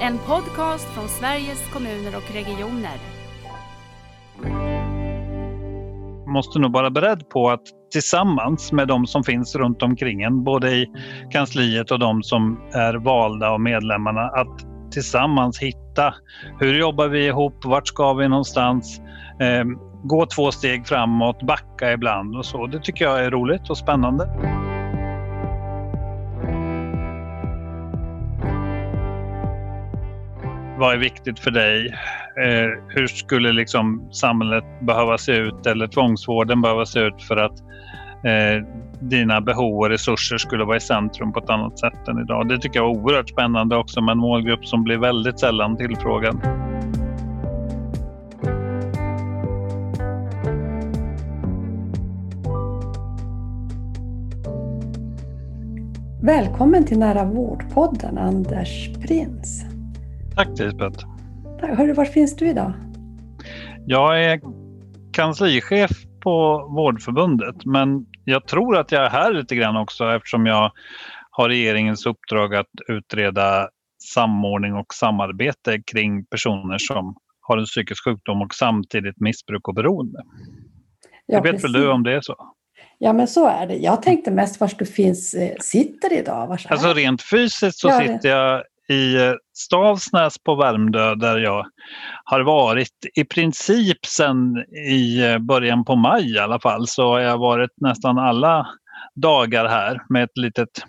En podcast från Sveriges kommuner och regioner. måste nog vara beredd på att tillsammans med de som finns runt omkring en, både i kansliet och de som är valda och medlemmarna, att tillsammans hitta hur jobbar vi ihop, vart ska vi någonstans, eh, gå två steg framåt, backa ibland och så. Det tycker jag är roligt och spännande. Vad är viktigt för dig? Eh, hur skulle liksom samhället behöva se ut eller tvångsvården behöva se ut för att eh, dina behov och resurser skulle vara i centrum på ett annat sätt än idag. Det tycker jag är oerhört spännande också med en målgrupp som blir väldigt sällan tillfrågad. Välkommen till Nära vårdpodden, Anders Prins. Tack Lisbeth. Hörru, var finns du idag? Jag är kanslichef på Vårdförbundet men jag tror att jag är här lite grann också eftersom jag har regeringens uppdrag att utreda samordning och samarbete kring personer som har en psykisk sjukdom och samtidigt missbruk och beroende. Ja, vet väl du om det är så? Ja, men så är det. Jag tänkte mest var du finns, eh, sitter idag. Var alltså rent fysiskt så ja, sitter jag i eh, Stavsnäs på Värmdö där jag har varit i princip sedan i eh, början på maj i alla fall så har jag varit nästan alla dagar här med ett litet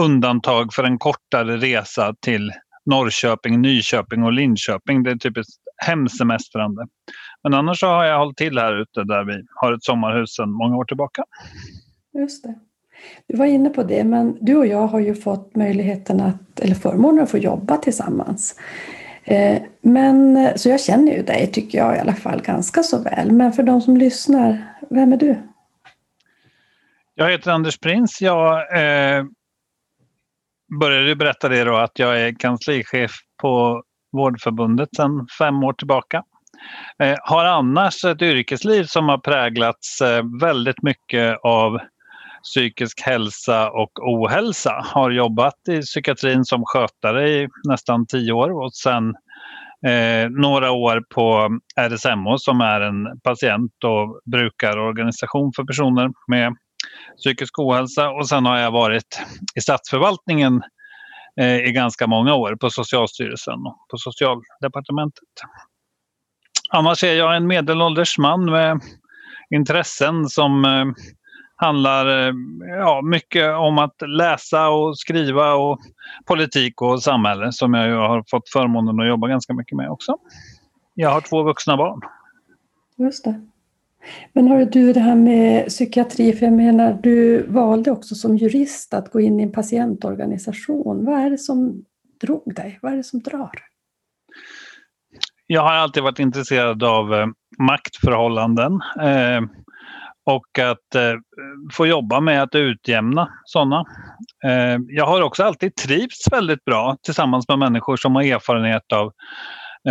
undantag för en kortare resa till Norrköping, Nyköping och Linköping. Det är typiskt hemsemestrande. Men annars så har jag hållit till här ute där vi har ett sommarhus sedan många år tillbaka. Just det. Du var inne på det, men du och jag har ju fått möjligheten att, eller förmånen att få jobba tillsammans. Eh, men, så jag känner ju dig, tycker jag i alla fall, ganska så väl. Men för de som lyssnar, vem är du? Jag heter Anders Prins. Jag eh, började berätta det då att jag är kanslichef på Vårdförbundet sedan fem år tillbaka. Eh, har annars ett yrkesliv som har präglats eh, väldigt mycket av psykisk hälsa och ohälsa. Har jobbat i psykiatrin som skötare i nästan tio år och sen eh, några år på RSMO som är en patient och brukarorganisation för personer med psykisk ohälsa. Och sen har jag varit i statsförvaltningen eh, i ganska många år på Socialstyrelsen och på Socialdepartementet. Annars är jag en medelålders man med intressen som eh, handlar eh, ja, mycket om att läsa och skriva och politik och samhälle som jag har fått förmånen att jobba ganska mycket med också. Jag har två vuxna barn. Just det. Men har du det här med psykiatri, för jag menar du valde också som jurist att gå in i en patientorganisation. Vad är det som drog dig? Vad är det som drar? Jag har alltid varit intresserad av eh, maktförhållanden. Och att eh, få jobba med att utjämna sådana. Eh, jag har också alltid trivts väldigt bra tillsammans med människor som har erfarenhet av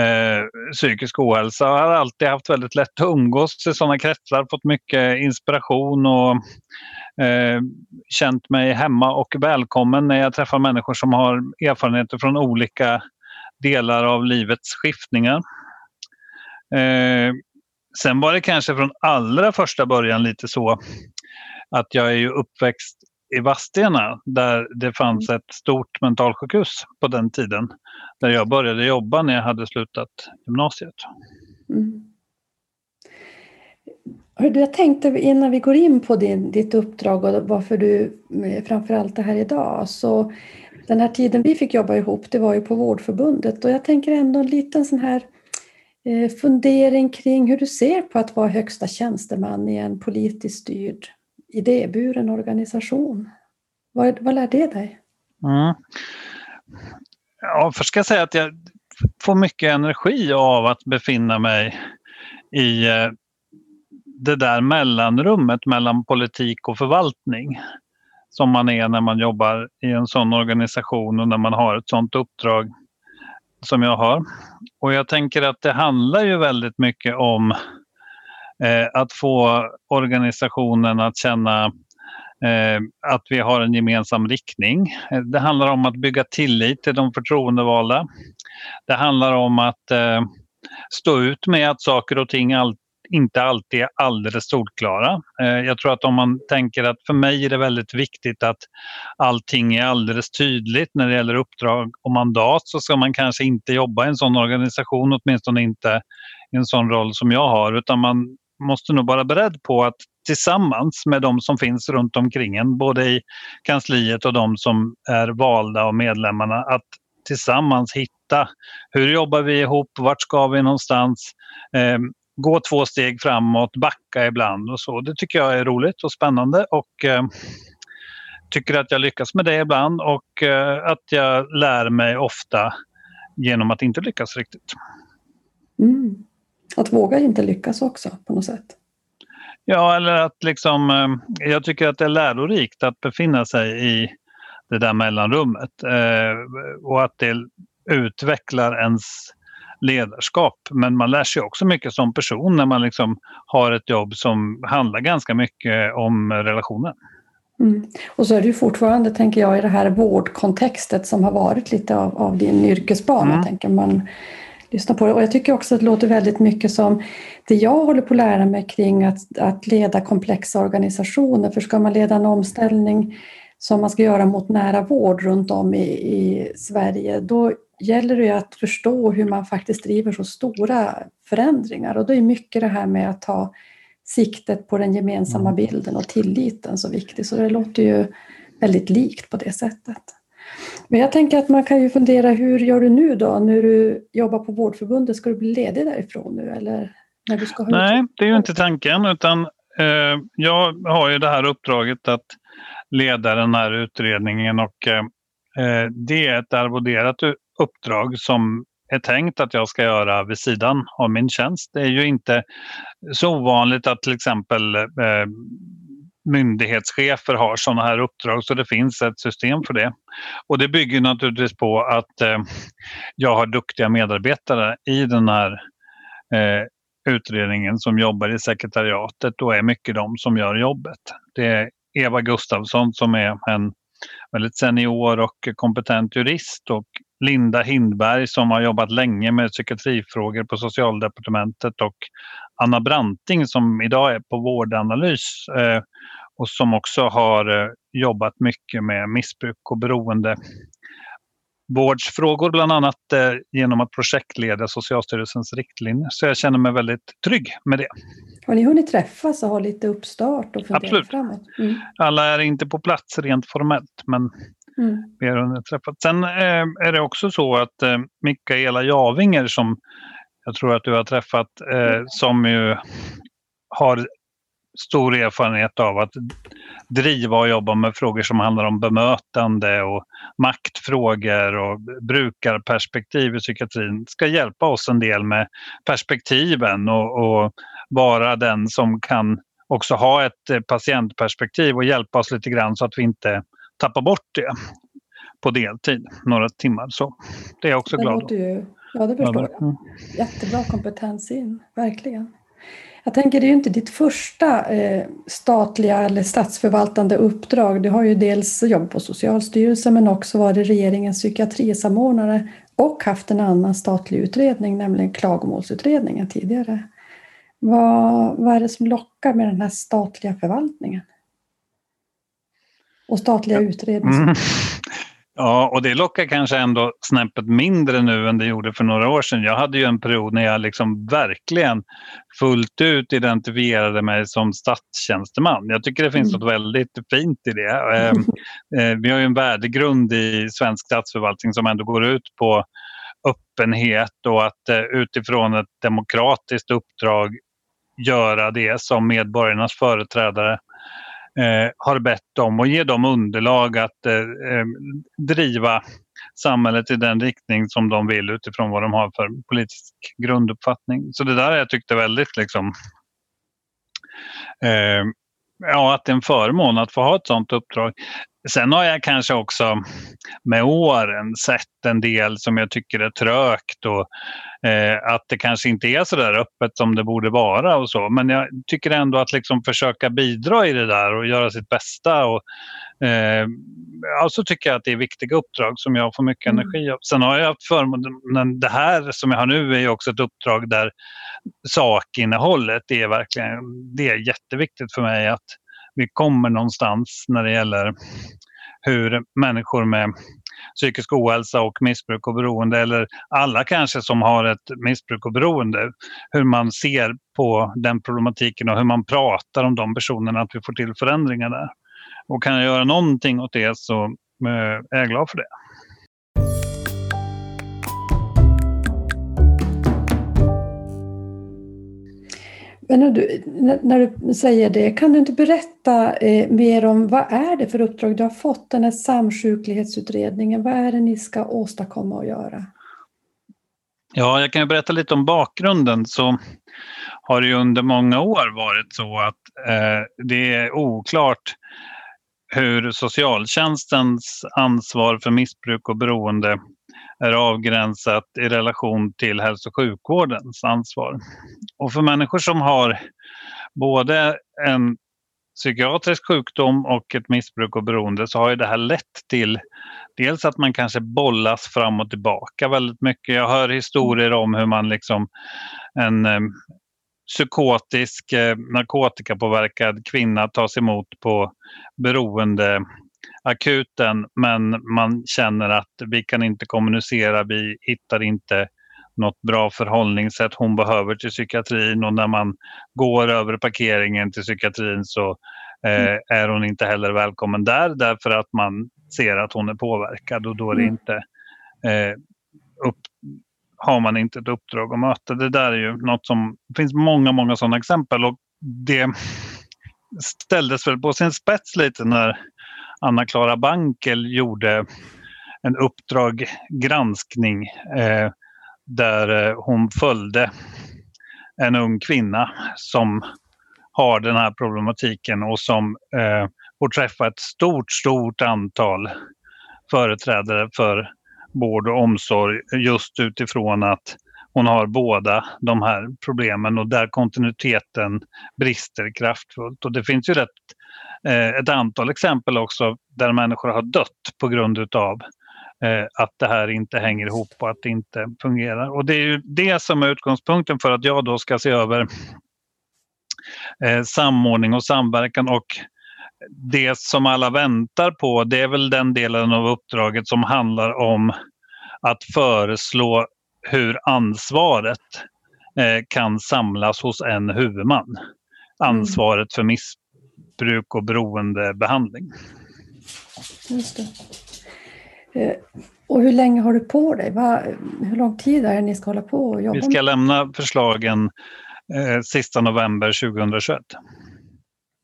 eh, psykisk ohälsa. Jag har alltid haft väldigt lätt att umgås i sådana kretsar, fått mycket inspiration och eh, känt mig hemma och välkommen när jag träffar människor som har erfarenheter från olika delar av livets skiftningar. Eh, Eh, Sen var det kanske från allra första början lite så att jag är ju uppväxt i Vadstena där det fanns ett stort mentalsjukhus på den tiden. Där jag började jobba när jag hade slutat gymnasiet. Mm. Jag tänkte innan vi går in på din, ditt uppdrag och varför du framförallt är här idag. Så den här tiden vi fick jobba ihop, det var ju på Vårdförbundet och jag tänker ändå en liten sån här Eh, Eh, fundering kring hur du ser på att vara högsta tjänsteman i en politiskt styrd idéburen organisation. Vad, vad lär det dig? Mm. Ja, först ska jag säga att jag får mycket energi av att befinna mig i eh, det där mellanrummet mellan politik och förvaltning som man är när man jobbar i en sån organisation och när man har ett sånt uppdrag som jag har. Och jag tänker att det handlar ju väldigt mycket om eh, att få organisationen att känna Eh, att vi har en gemensam riktning. Eh, det handlar om att bygga tillit till de förtroendevalda. Det handlar om att eh, stå ut med att saker och ting all, inte alltid är alldeles solklara. Eh, jag tror att om man tänker att för mig är det väldigt viktigt att allting är alldeles tydligt när det gäller uppdrag och mandat så ska man kanske inte jobba i en sån organisation, åtminstone inte i en sån roll som jag har, utan man måste nog vara beredd på att tillsammans med de som finns runt omkring en, både i kansliet och de som är valda av medlemmarna, att tillsammans hitta hur jobbar vi ihop, vart ska vi någonstans, eh, gå två steg framåt, backa ibland och så. Det tycker jag är roligt och spännande och eh, tycker att jag lyckas med det ibland och eh, att jag lär mig ofta genom att inte lyckas riktigt. Mm. Att våga inte lyckas också på något sätt. Ja, eller att liksom, eh, jag tycker att det är lärorikt att befinna sig i det där mellanrummet eh, och att det utvecklar ens ledarskap. Men man lär sig också mycket som person när man liksom har ett jobb som handlar ganska mycket om relationer. Mm. Och så är det ju fortfarande, tänker jag, i det här vårdkontextet som har varit lite av, av din yrkesbana. Mm. Tänker man lyssna på det. Och jag tycker också att det låter väldigt mycket som det jag håller på att lära mig kring att, att leda komplexa organisationer. För ska man leda en omställning som man ska göra mot nära vård runt om i, i Sverige, då gäller det att förstå hur man faktiskt driver så stora förändringar. Och då är mycket det här med att ta siktet på den gemensamma mm. bilden och tilliten så viktigt. Så det låter ju väldigt likt på det sättet. Men jag tänker att man kan ju fundera, hur gör du nu då när du jobbar på Vårdförbundet? Ska du bli ledig därifrån nu eller? När du ska Nej, det är ju inte tanken utan eh, jag har ju det här uppdraget att leda den här utredningen och eh, det är ett arvoderat uppdrag som är tänkt att jag ska göra vid sidan av min tjänst. Det är ju inte så ovanligt att till exempel eh, myndighetschefer har sådana här uppdrag så det finns ett system för det. Och det bygger naturligtvis på att eh, jag har duktiga medarbetare i den här eh, utredningen som jobbar i sekretariatet och är mycket de som gör jobbet. Det är Eva Gustafsson som är en väldigt senior och kompetent jurist. Och Linda Hindberg som har jobbat länge med psykiatrifrågor på Socialdepartementet. Och Anna Branting som idag är på Vårdanalys eh, och som också har eh, jobbat mycket med missbruk och beroende vårdsfrågor bland annat eh, genom att projektleda Socialstyrelsens riktlinjer. Så jag känner mig väldigt trygg med det. Har ni hunnit träffas och ha lite uppstart och fundera Absolut. framåt? Mm. Alla är inte på plats rent formellt men mm. vi har hunnit träffas. Sen eh, är det också så att eh, Mikaela Javinger som jag tror att du har träffat, eh, som ju har stor erfarenhet av att driva och jobba med frågor som handlar om bemötande och maktfrågor och brukarperspektiv i psykiatrin ska hjälpa oss en del med perspektiven och, och vara den som kan också ha ett patientperspektiv och hjälpa oss lite grann så att vi inte tappar bort det på deltid, några timmar. Så det är jag också det glad ju, Ja, det förstår jag. Jättebra kompetens in, verkligen. Jag tänker, det är ju inte ditt första eh, statliga eller statsförvaltande uppdrag. Du har ju dels jobbat på Socialstyrelsen men också varit regeringens psykiatrisamordnare och haft en annan statlig utredning, nämligen klagomålsutredningen tidigare. Vad, vad är det som lockar med den här statliga förvaltningen? Och statliga utredningar? Mm. Ja, och det lockar kanske ändå snäppet mindre nu än det gjorde för några år sedan. Jag hade ju en period när jag liksom verkligen fullt ut identifierade mig som statstjänsteman. Jag tycker det finns mm. något väldigt fint i det. Eh, eh, vi har ju en värdegrund i svensk statsförvaltning som ändå går ut på öppenhet och att eh, utifrån ett demokratiskt uppdrag göra det som medborgarnas företrädare eh, har bett om och ge dem underlag att eh, eh, driva samhället i den riktning som de vill utifrån vad de har för politisk grunduppfattning. Så det där jag tyckte väldigt liksom eh, Ja, att det är en förmån att få ha ett sådant uppdrag sen har jag kanske också med åren sett en del som jag tycker är trögt och eh, att det kanske inte är så där öppet som det borde vara och så. Men jag tycker ändå att liksom försöka bidra i det där och göra sitt bästa. Och, eh, ja, så tycker jag att det är viktiga uppdrag som jag får mycket mm. energi av. Sen har jag haft förmånen, det här som jag har nu är också ett uppdrag där sakinnehållet är verkligen, det är jätteviktigt för mig att vi kommer någonstans när det gäller hur människor med psykisk ohälsa och missbruk och beroende eller alla kanske som har ett missbruk och beroende, hur man ser på den problematiken och hur man pratar om de personerna, att vi får till förändringar där. Och kan jag göra någonting åt det så eh, är jag glad för det. Men när du, när du säger det, kan du inte berätta eh, mer om vad är det för uppdrag du har fått, den här samsjuklighetsutredningen? Vad är det ni ska åstadkomma och göra? Ja, jag kan ju berätta lite om bakgrunden. Så har det ju under många år varit så att eh, det är oklart hur socialtjänstens ansvar för missbruk och beroende är avgränsat i relation till hälso och sjukvårdens ansvar. Och för människor som har både en psykiatrisk sjukdom och ett missbruk och beroende så har ju det här lett till dels att man kanske bollas fram och tillbaka väldigt mycket. Jag hör historier om hur man liksom en eh, psykotisk eh, narkotikapåverkad kvinna tas emot på beroende akuten men man känner att vi kan inte kommunicera, vi hittar inte något bra förhållningssätt hon behöver till psykiatrin och när man går över parkeringen till psykiatrin så eh, mm. är hon inte heller välkommen där därför att man ser att hon är påverkad och då är det mm. inte eh, upp, har man inte ett uppdrag att möta. Det där är ju något som, det finns många, många sådana exempel och det ställdes väl på sin spets lite när Anna-Klara Bankel gjorde en Uppdrag granskning eh, där eh, hon följde en ung kvinna som har den här problematiken och som eh, får träffa ett stort, stort antal företrädare för vård och omsorg just utifrån att hon har båda de här problemen och där kontinuiteten brister kraftfullt. Och det finns ju rätt ett antal exempel också där människor har dött på grund utav eh, att det här inte hänger ihop och att det inte fungerar. Och det är ju det som är utgångspunkten för att jag då ska se över eh, samordning och samverkan och det som alla väntar på det är väl den delen av uppdraget som handlar om att föreslå hur ansvaret kan samlas hos en huvudman. Mm. Ansvaret för miss missbruk och beroendebehandling. Just det. Eh, och hur länge har du på dig? hur lång tid är det ni ska hålla på och jobba? Vi ska lämna förslagen eh, sista november 2021.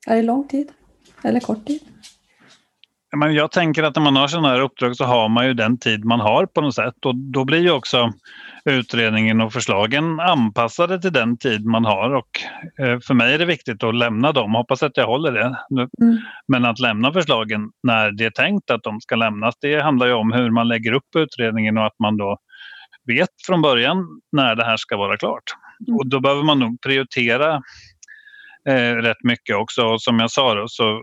Är det lång tid eller kort tid? Men jag tänker att när man har sådana här uppdrag så har man ju den tid man har på något sätt och då blir ju också utredningen och förslagen anpassade till den tid man har och eh, för mig är det viktigt att lämna dem. Hoppas att jag håller det. Mm. Men att lämna förslagen när det är tänkt att de ska lämnas, det handlar ju om hur man lägger upp utredningen och att man då vet från början när det här ska vara klart. Mm. Och då behöver man nog prioritera eh, rätt mycket också. Och som jag sa då, så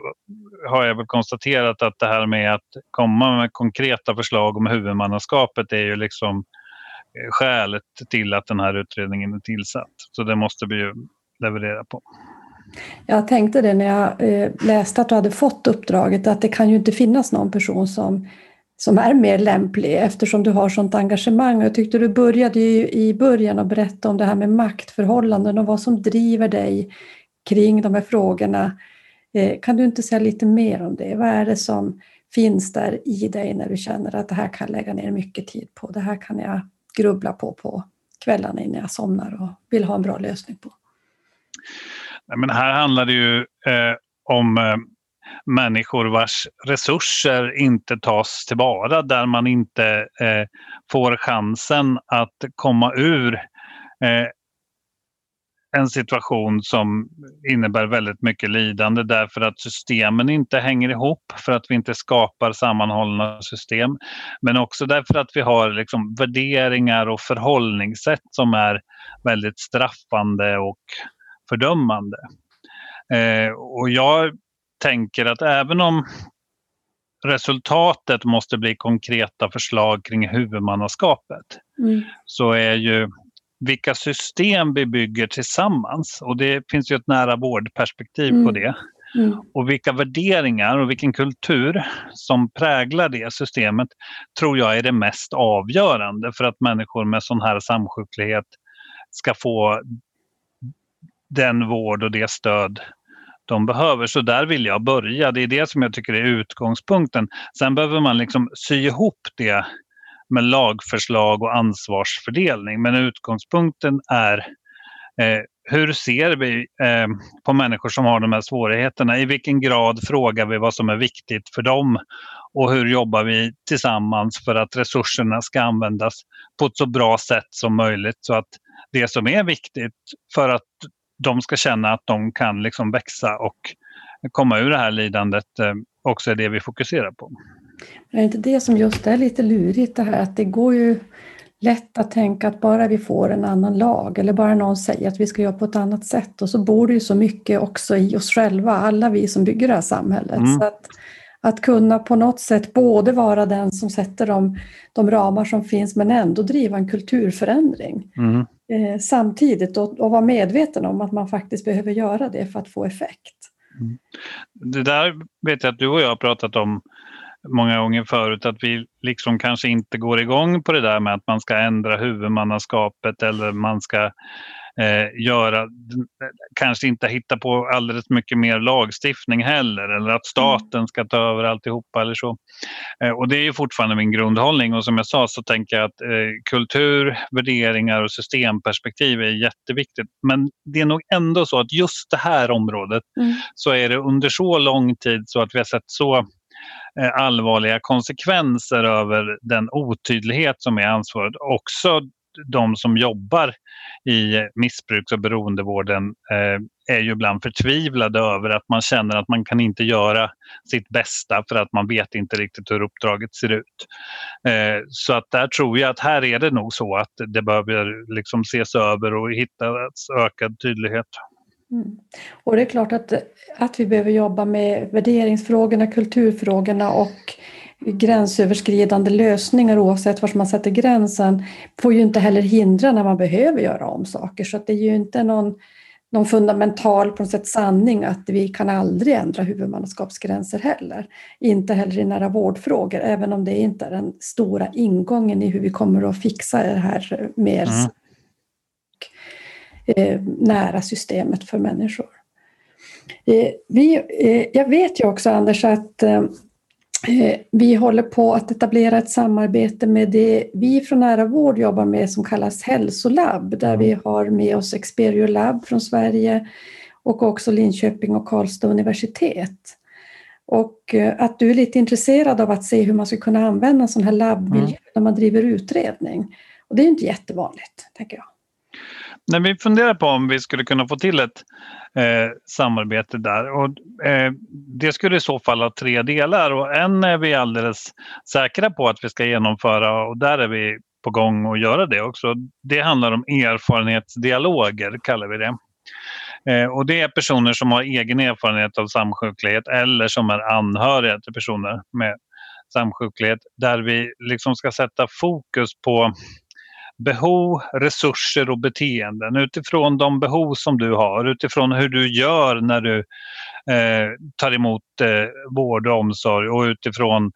har jag väl konstaterat att det här med att komma med konkreta förslag om huvudmannaskapet är ju liksom eh, skälet till att den här utredningen är tillsatt. Så det måste vi ju leverera på. Jag tänkte det när jag eh, läste att du hade fått uppdraget att det kan ju inte finnas någon person som, som är mer lämplig eftersom du har sånt engagemang. Jag tyckte du började i början att berätta om det här med maktförhållanden och vad som driver dig kring de här frågorna. Eh, kan du inte säga lite mer om det? Vad är det som finns där i dig när du känner att det här kan jag lägga ner mycket tid på? Det här kan jag grubbla på på kvällarna innan jag somnar och vill ha en bra lösning på. Nej, men här handlar det ju eh, om eh, människor vars resurser inte tas tillvara, där man inte eh, får chansen att komma ur eh, en situation som innebär väldigt mycket lidande därför att systemen inte hänger ihop, för att vi inte skapar sammanhållna system. Men också därför att vi har liksom värderingar och förhållningssätt som är väldigt straffande och fördömande. Eh, och jag tänker att även om resultatet måste bli konkreta förslag kring huvudmannaskapet mm. så är ju vilka system vi bygger tillsammans och det finns ju ett nära vårdperspektiv mm. på det. Mm. Och vilka värderingar och vilken kultur som präglar det systemet tror jag är det mest avgörande för att människor med sån här samsjuklighet ska få den vård och det stöd de behöver. Så där vill jag börja. Det är det som jag tycker är utgångspunkten. Sen behöver man liksom sy ihop det med lagförslag och ansvarsfördelning. Men utgångspunkten är eh, hur ser vi eh, på människor som har de här svårigheterna? I vilken grad frågar vi vad som är viktigt för dem? Och hur jobbar vi tillsammans för att resurserna ska användas på ett så bra sätt som möjligt så att det som är viktigt för att de ska känna att de kan liksom växa och komma ur det här lidandet eh, också är det vi fokuserar på. Är inte det som just är lite lurigt det här att det går ju lätt att tänka att bara vi får en annan lag eller bara någon säger att vi ska göra på ett annat sätt och så bor det ju så mycket också i oss själva, alla vi som bygger det här samhället. Mm. Så att, att kunna på något sätt både vara den som sätter de, de ramar som finns men ändå driva en kulturförändring. Mm. Eh, samtidigt och, och vara medveten om att man faktiskt behöver göra det för att få effekt. Mm. Det där vet jag att du och jag har pratat om många gånger förut att vi liksom kanske inte går igång på det där med att man ska ändra huvudmannaskapet eller man ska eh, göra, kanske inte hitta på alldeles mycket mer lagstiftning heller eller att staten ska ta över alltihopa eller så. Eh, och det är ju fortfarande min grundhållning och som jag sa så tänker jag att eh, kultur, värderingar och systemperspektiv är jätteviktigt. Men det är nog ändå så att just det här området mm. så är det under så lång tid så att vi har sett så Eh, allvarliga konsekvenser över den otydlighet som är ansvaret. Också de som jobbar i missbruks och beroendevården eh, är ju ibland förtvivlade över att man känner att man kan inte göra sitt bästa för att man vet inte riktigt hur uppdraget ser ut. Eh, så att där tror jag att här är det nog så att det behöver liksom ses över och hittas ökad tydlighet. Mm. Och det är klart att, att vi behöver jobba med värderingsfrågorna, kulturfrågorna och gränsöverskridande lösningar oavsett var man sätter gränsen får ju inte heller hindra när man behöver göra om saker. Så det är ju inte någon, någon fundamental på något sätt sanning att vi kan aldrig ändra huvudmannaskapsgränser heller. Inte heller i nära vårdfrågor, även om det inte är den stora ingången i hur vi kommer att fixa det här mer mm. Eh, nära systemet för människor. Eh, vi, eh, jag vet ju också Anders att vi håller på att etablera ett samarbete med det vi från Nära vård jobbar med som kallas hälsolabb där vi har med oss Experio Lab från Sverige och också Linköping och Karlstad universitet. Och att du är lite intresserad av att se hur man ska kunna använda en sån här labbmiljö mm. när man driver utredning. Och det är inte jättevanligt, tänker jag. När vi funderar på om vi skulle kunna få till ett eh, samarbete där. Och, eh, det skulle i så fall ha tre delar och en är vi alldeles säkra på att vi ska genomföra och där är vi på gång att göra det också. Det handlar om erfarenhetsdialoger, kallar vi det. Eh, och det är personer som har egen erfarenhet av samsjuklighet eller som är anhöriga till personer med samsjuklighet där vi liksom ska sätta fokus på behov, resurser och beteenden utifrån de behov som du har, utifrån hur du gör när du eh, tar emot eh, vård och omsorg och utifrån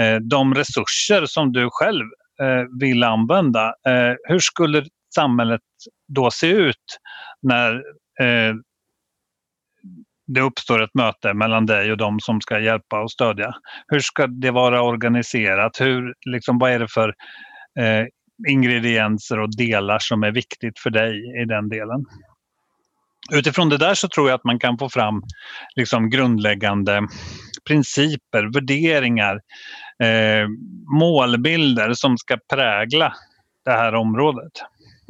eh, de resurser som du själv eh, vill använda. Eh, hur skulle samhället då se ut när eh, det uppstår ett möte mellan dig och de som ska hjälpa och stödja. Hur ska det vara organiserat? Hur, liksom, vad är det för eh, ingredienser och delar som är viktigt för dig i den delen. Utifrån det där så tror jag att man kan få fram liksom grundläggande principer, värderingar, eh, målbilder som ska prägla det här området.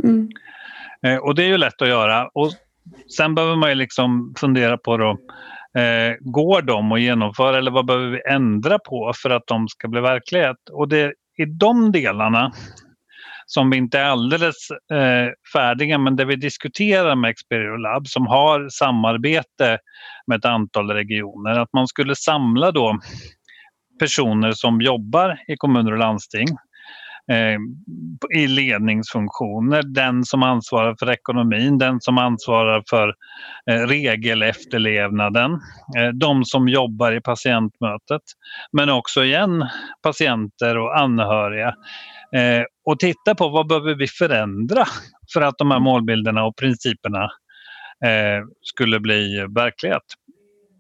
Mm. Eh, och det är ju lätt att göra. Och sen behöver man ju liksom fundera på då, eh, går de att genomföra eller vad behöver vi ändra på för att de ska bli verklighet? Och det är de delarna som vi inte är alldeles eh, färdiga men det vi diskuterar med Experio Lab som har samarbete med ett antal regioner. Att man skulle samla då personer som jobbar i kommuner och landsting eh, i ledningsfunktioner. Den som ansvarar för ekonomin, den som ansvarar för eh, regelefterlevnaden, eh, de som jobbar i patientmötet. Men också igen patienter och anhöriga. Eh, och titta på vad behöver vi förändra för att de här målbilderna och principerna eh, skulle bli verklighet.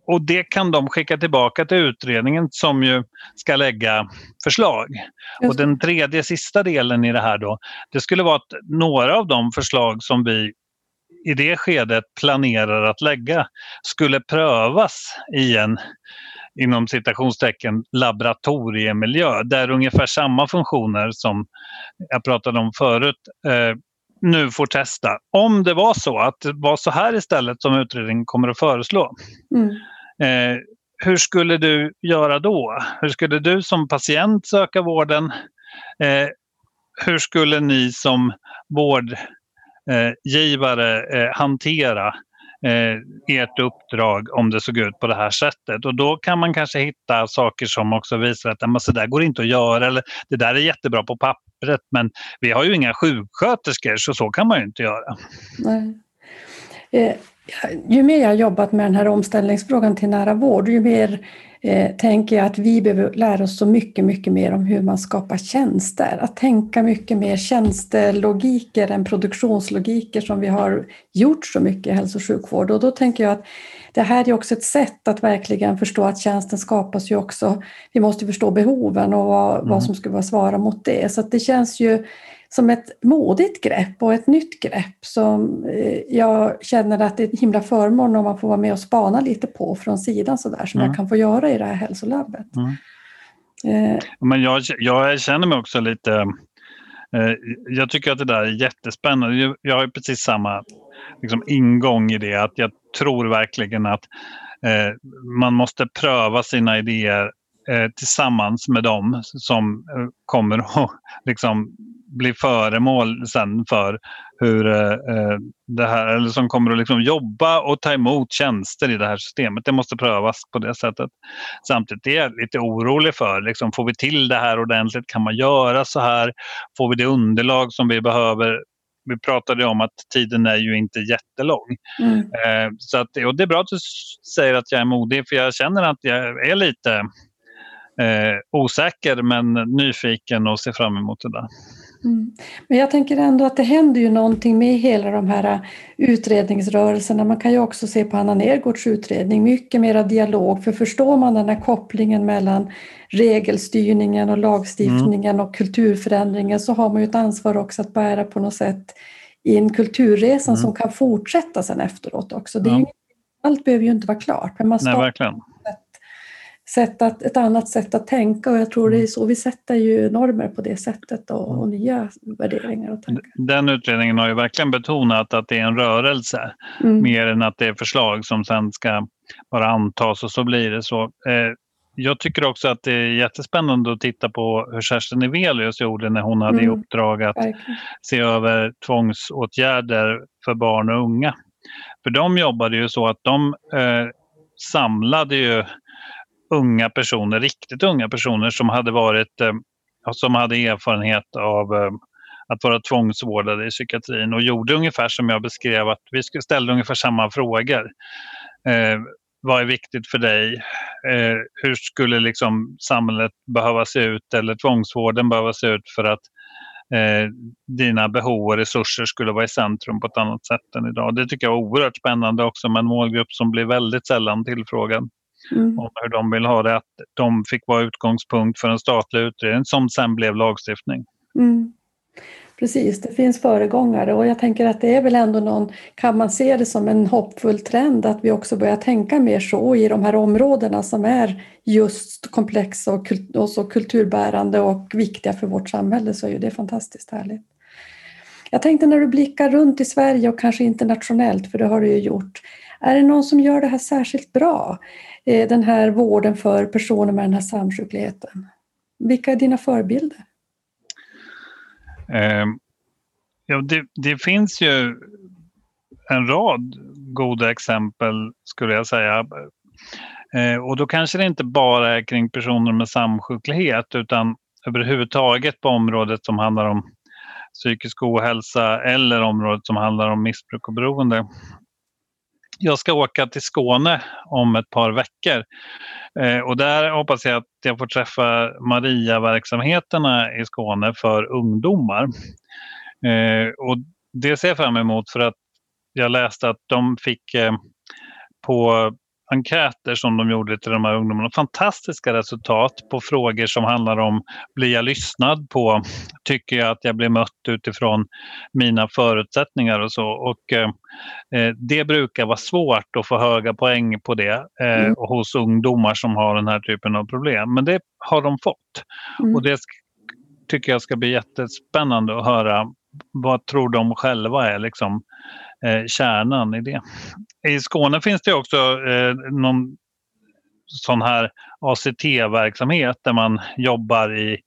Och det kan de skicka tillbaka till utredningen som ju ska lägga förslag. Och den tredje sista delen i det här då, det skulle vara att några av de förslag som vi i det skedet planerar att lägga skulle prövas i en inom citationstecken laboratoriemiljö där ungefär samma funktioner som jag pratade om förut eh, nu får testa. Om det var så att det var så här istället som utredningen kommer att föreslå. Mm. Eh, hur skulle du göra då? Hur skulle du som patient söka vården? Eh, hur skulle ni som vårdgivare eh, hantera eh, ert uppdrag om det såg ut på det här sättet. Och då kan man kanske hitta saker som också visar att men så där går inte att göra eller det där är jättebra på pappret men vi har ju inga sjuksköterskor så så kan man ju inte göra. Nej. Eh, ju mer jag har jobbat med den här omställningsfrågan till nära vård, ju mer eh, tänker jag att vi behöver lära oss så mycket, mycket mer om hur man skapar tjänster. Att tänka mycket mer tjänstelogiker än produktionslogiker som vi har gjort så mycket i hälso och sjukvård. Och då tänker jag att det här är också ett sätt att verkligen förstå att tjänsten skapas ju också. Vi måste förstå behoven och vad, mm. vad som skulle vara svara mot det. Så det känns ju som ett modigt grepp och ett nytt grepp som eh, jag känner att det är en himla förmån om man får vara med och spana lite på från sidan sådär som mm. jag kan få göra i det här hälsolabbet. Mm. Eh. Men jag, jag känner mig också lite eh, jag tycker att det där är jättespännande. Jag har precis samma liksom, ingång i det. Att jag tror verkligen att eh, man måste pröva sina idéer eh, tillsammans med dem som eh, kommer att liksom, bli föremål sen för hur eh, eh, det här, eller som kommer att liksom jobba och ta emot tjänster i det här systemet. Det måste prövas på det sättet. Samtidigt är jag lite orolig för, liksom, får vi till det här ordentligt? Kan man göra så här? Får vi det underlag som vi behöver? Vi pratade om att tiden är ju inte jättelång. Mm. Eh, så att, och det är bra att du säger att jag är modig för jag känner att jag är lite eh, osäker men nyfiken och ser fram emot det där. Mm. Men jag tänker ändå att det händer ju någonting med hela de här utredningsrörelserna. Man kan ju också se på Anna Nergårds utredning, mycket mera dialog. För förstår man den här kopplingen mellan regelstyrningen och lagstiftningen mm. och kulturförändringen så har man ju ett ansvar också att bära på något sätt i en kulturresa mm. som kan fortsätta sen efteråt också. Det är ja. ju, allt behöver ju inte vara klart. Men man Nej, verkligen sätt att, ett annat sätt att tänka och jag tror det är mm. så vi sätter ju normer på det sättet och, och nya värderingar och tankar. Den utredningen har ju verkligen betonat att det är en rörelse mm. mer än att det är förslag som sen ska bara antas och så blir det så. Eh, jag tycker också att det är jättespännande att titta på hur Kerstin Evelius gjorde när hon hade mm. i uppdrag att verkligen. se över tvångsåtgärder för barn och unga. För de jobbade ju så att de eh, samlade ju unga personer, riktigt unga personer som hade varit eh, som hade erfarenhet av eh, att vara tvångsvårdade i psykiatrin och gjorde ungefär som jag beskrev att vi ställde ungefär samma frågor. Eh, vad är viktigt för dig? Eh, hur skulle liksom samhället behöva se ut eller tvångsvården behöva se ut för att eh, dina behov och resurser skulle vara i centrum på ett annat sätt än idag. Det tycker jag är oerhört spännande också med en målgrupp som blir väldigt sällan tillfrågad mm. om hur de vill ha det. Att de fick vara utgångspunkt för en statlig utredning som sen blev lagstiftning. Mm. Precis, det finns föregångare och jag tänker att det är väl ändå någon, kan man se det som en hoppfull trend att vi också börjar tänka mer så i de här områdena som är just komplexa och, och så kulturbärande och viktiga för vårt samhälle så är ju det fantastiskt härligt. Jag tänkte när du blickar runt i Sverige och kanske internationellt, för det har du ju gjort. Är det någon som gör det här särskilt bra? Eh, den här vården för personer med den här samsjukligheten. Vilka är dina förebilder? Eh, ja, det, det, finns ju en rad goda exempel skulle jag säga. Eh, och då kanske det inte bara är kring personer med samsjuklighet utan överhuvudtaget på området som handlar om psykisk ohälsa eller området som handlar om missbruk och beroende. Jag ska åka till Skåne om ett par veckor eh, och där hoppas jag att jag får träffa Maria-verksamheterna i Skåne för ungdomar. Eh, och det ser jag fram emot för att jag läste att de fick eh, på enkäter som de gjorde till de här ungdomarna. Fantastiska resultat på frågor som handlar om blir jag lyssnad på? Tycker jag att jag blir mött utifrån mina förutsättningar och så? Och, eh, eh det brukar vara svårt att få höga poäng på det eh, mm. hos ungdomar som har den här typen av problem. Men det har de fått. Mm. Och det tycker jag ska bli jättespännande att höra. Vad tror de själva är liksom, eh, kärnan i det. I Skåne finns det också eh, någon sån här ACT-verksamhet där man jobbar i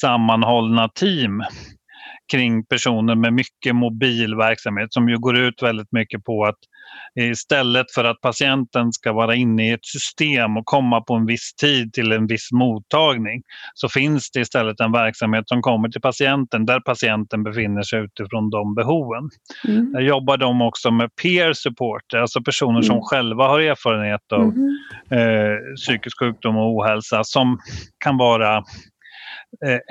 sammanhållna team kring personer med mycket mobil verksamhet som ju går ut väldigt mycket på att istället för att patienten ska vara inne i ett system och komma på en viss tid till en viss mottagning så finns det istället en verksamhet som kommer till patienten där patienten befinner sig utifrån de behoven. Mm. Där jobbar de också med peer support, alltså personer mm. som själva har erfarenhet av mm. eh, psykisk sjukdom och ohälsa som kan vara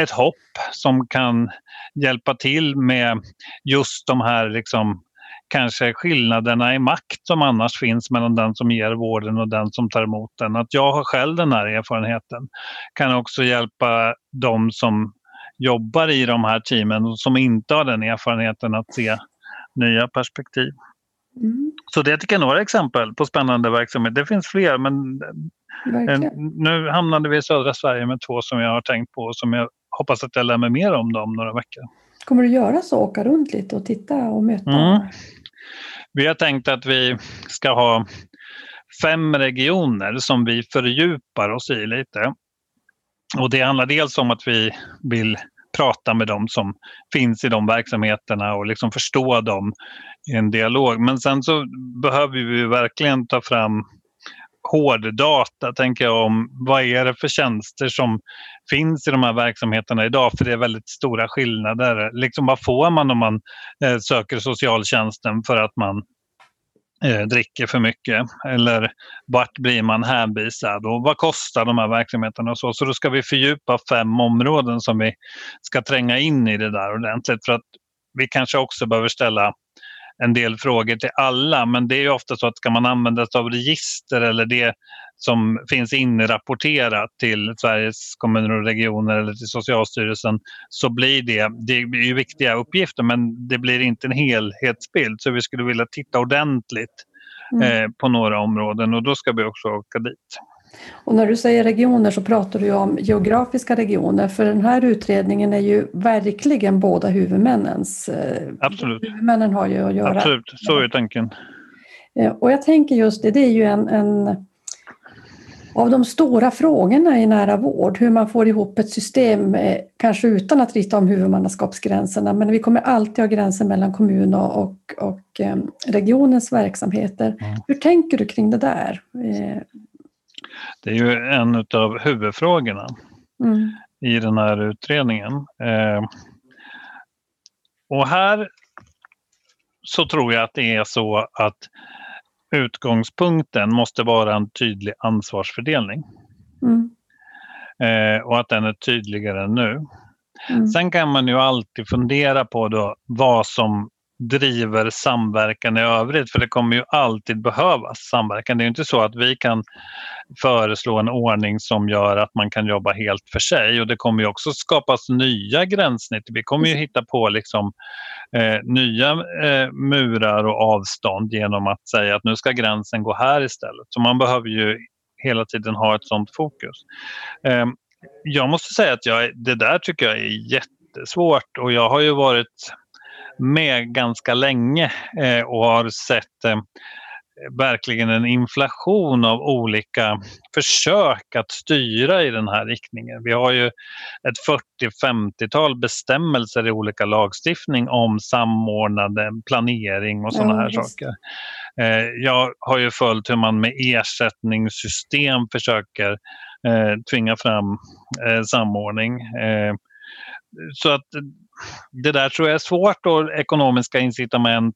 ett hopp som kan hjälpa till med just de här liksom, kanske skillnaderna i makt som annars finns mellan den som ger vården och den som tar emot den. Att jag har själv den här erfarenheten kan också hjälpa de som jobbar i de här teamen och som inte har den erfarenheten att se nya perspektiv. Mm. Så det tycker jag är några exempel på spännande verksamhet. Det finns fler men Verkligen. nu hamnade vi i södra Sverige med två som jag har tänkt på och som jag hoppas att jag lär mig mer om dem några veckor. Kommer du göra så, åka runt lite och titta och möta? Mm. Vi har tänkt att vi ska ha fem regioner som vi fördjupar oss i lite. Och det handlar dels om att vi vill prata med dem som finns i de verksamheterna och liksom förstå dem i en dialog. Men sen så behöver vi verkligen ta fram hårddata, tänker jag, om vad är det för tjänster som finns i de här verksamheterna idag? För det är väldigt stora skillnader. Liksom vad får man om man eh, söker socialtjänsten för att man eh, dricker för mycket? Eller vart blir man hänvisad? Och vad kostar de här verksamheterna? Och så? så då ska vi fördjupa fem områden som vi ska tränga in i det där ordentligt. För att vi kanske också behöver ställa en del frågor till alla men det är ofta så att ska man använda sig av register eller det som finns inrapporterat till Sveriges kommuner och regioner eller till Socialstyrelsen så blir det, det är ju viktiga uppgifter men det blir inte en helhetsbild så vi skulle vilja titta ordentligt mm. eh, på några områden och då ska vi också åka dit. Och när du säger regioner så pratar du om geografiska regioner för den här utredningen är ju verkligen båda huvudmännens. Eh, Absolut. Huvudmännen har ju att göra. Absolut, så är tanken. Eh, och jag tänker just det, det är ju en, en av de stora frågorna i nära vård, hur man får ihop ett system, eh, kanske utan att rita om huvudmannaskapsgränserna, men vi kommer alltid ha gränser mellan kommun och, och, och regionens verksamheter. Mm. Hur tänker du kring det där? Det är ju en av huvudfrågorna mm. i den här utredningen. Eh, och här så tror jag att det är så att utgångspunkten måste vara en tydlig ansvarsfördelning. Mm. Eh, och att den är tydligare än nu. Mm. Sen kan man ju alltid fundera på då vad som driver samverkan i övrigt. För det kommer ju alltid behövas samverkan. Det är inte så att vi kan föreslå en ordning som gör att man kan jobba helt för sig. Och det kommer ju också skapas nya gränssnitt. Vi kommer ju hitta på liksom, eh, nya eh, murar och avstånd genom att säga att nu ska gränsen gå här istället. Så man behöver ju hela tiden ha ett sådant fokus. Eh, jag måste säga att jag, det där tycker jag är jättesvårt och jag har ju varit med ganska länge eh, och har sett eh, verkligen en inflation av olika försök att styra i den här riktningen. Vi har ju ett 40-50-tal bestämmelser i olika lagstiftning om samordnade planering och sådana här just. saker. Eh, jag har ju följt hur man med ersättningssystem försöker eh, tvinga fram eh, samordning. Så att det där tror jag är svårt och ekonomiska incitament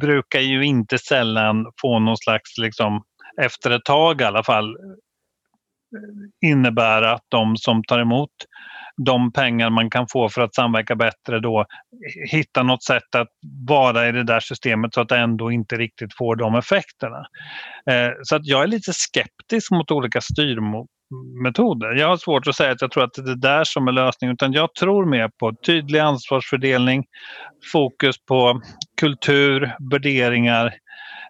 brukar ju inte sällan få någon slags, liksom, efter ett tag i alla fall, innebära att de som tar emot de pengar man kan få för att samverka bättre då hitta något sätt att vara i det där systemet så att det ändå inte riktigt får de effekterna. Eh, så att jag är lite skeptisk mot olika metoder. Jag har svårt att säga att jag tror att det är det där som är lösningen utan jag tror mer på tydlig ansvarsfördelning, fokus på kultur, värderingar,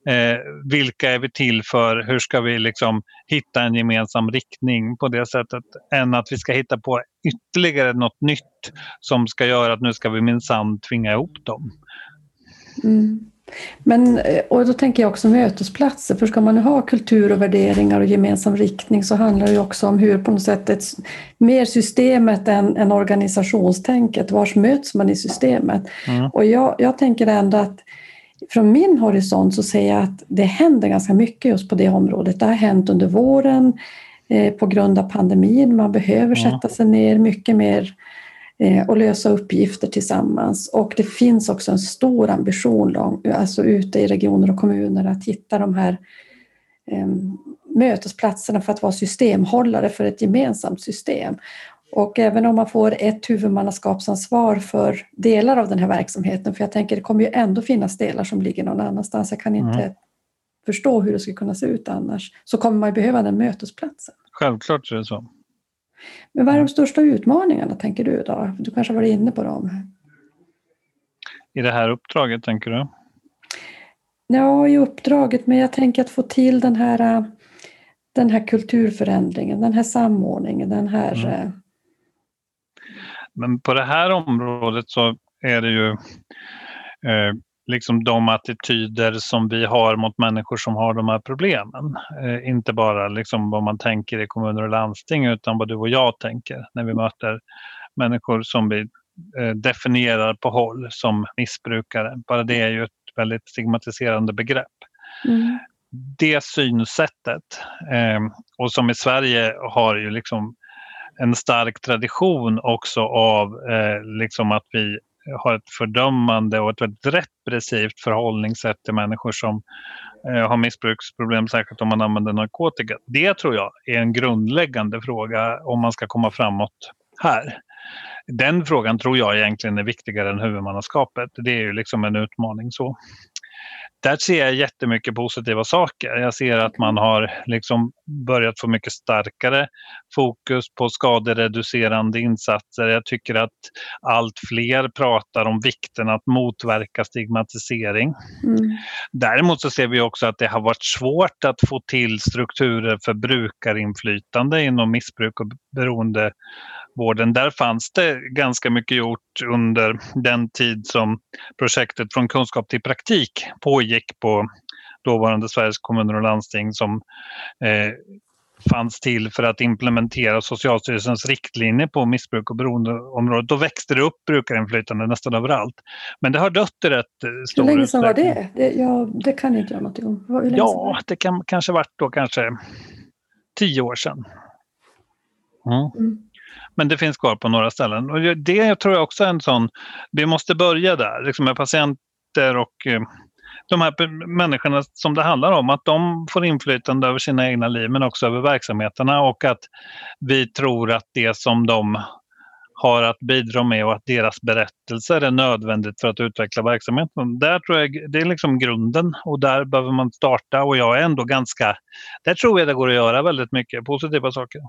Eh, vilka är vi till för? Hur ska vi liksom hitta en gemensam riktning på det sättet? Än att vi ska hitta på ytterligare något nytt som ska göra att nu ska vi minsann tvinga ihop dem. Mm. Men, eh, och då tänker jag också mötesplatser, för ska man nu ha kultur och värderingar och gemensam riktning så handlar det också om hur på något sätt ett, mer systemet än, än organisationstänket, vars möts man i systemet? Mm. Och jag, jag tänker ändå att från min horisont så ser jag att det händer ganska mycket just på det området. Det har hänt under våren eh, på grund av pandemin. Man behöver sätta sig ner mycket mer och lösa uppgifter tillsammans. Och det finns också en stor ambition lång, alltså ute i regioner och kommuner att hitta de här eh, mötesplatserna för att vara systemhållare för ett gemensamt system. Och även om man får ett huvudmannaskapsansvar för delar av den här verksamheten, för jag tänker det kommer ju ändå finnas delar som ligger någon annanstans, jag kan inte mm. förstå hur det skulle kunna se ut annars, så kommer man behöva den mötesplatsen. Självklart är det så. Men vad är de största utmaningarna tänker du då? Du kanske har varit inne på dem? I det här uppdraget tänker du? Ja, i uppdraget, men jag tänker att få till den här, den här kulturförändringen, den här samordningen, den här mm men på det här området så är det ju eh, liksom de attityder som vi har mot människor som har de här problemen. Eh, inte bara liksom vad man tänker i kommuner och landsting utan vad du och jag tänker när vi möter människor som vi eh, definierar på håll som missbrukare. Bara det är ju ett väldigt stigmatiserande begrepp. Mm. Det synsättet eh, och som i Sverige har ju liksom en stark tradition också av eh, liksom att vi har ett fördömande och ett väldigt repressivt förhållningssätt till människor som eh, har missbruksproblem, särskilt om man använder narkotika. Det tror jag är en grundläggande fråga om man ska komma framåt här. Den frågan tror jag egentligen är viktigare än huvudmannaskapet. Det är ju liksom en utmaning så där ser jag jättemycket positiva saker. Jag ser att man har liksom börjat få mycket starkare fokus på skadereducerande insatser. Jag tycker att allt fler pratar om vikten att motverka stigmatisering. Mm. Däremot så ser vi också att det har varit svårt att få till strukturer för brukarinflytande inom missbruk och beroende vården. Där fanns det ganska mycket gjort under den tid som projektet Från kunskap till praktik pågick på dåvarande Sveriges kommuner och landsting som eh, fanns till för att implementera Socialstyrelsens riktlinjer på missbruk och beroendeområdet. Då växte det upp brukarinflytande nästan överallt. Men det har dött i rätt eh, stor Hur länge sedan var det? Det, ja, det kan inte jag någonting om. Ja, det kan kanske varit då kanske tio år sedan. Mm. Mm. Men det finns kvar på några ställen. Och det tror jag också är en sån, vi måste börja där, liksom med patienter och eh, de här människorna som det handlar om, att de får inflytande över sina egna liv men också över verksamheterna och att vi tror att det som de har att bidra med och att deras berättelser är nödvändigt för att utveckla verksamheten. Där tror jag det är liksom grunden och där behöver man starta och jag är ändå ganska, där tror jag det går att göra väldigt mycket positiva saker.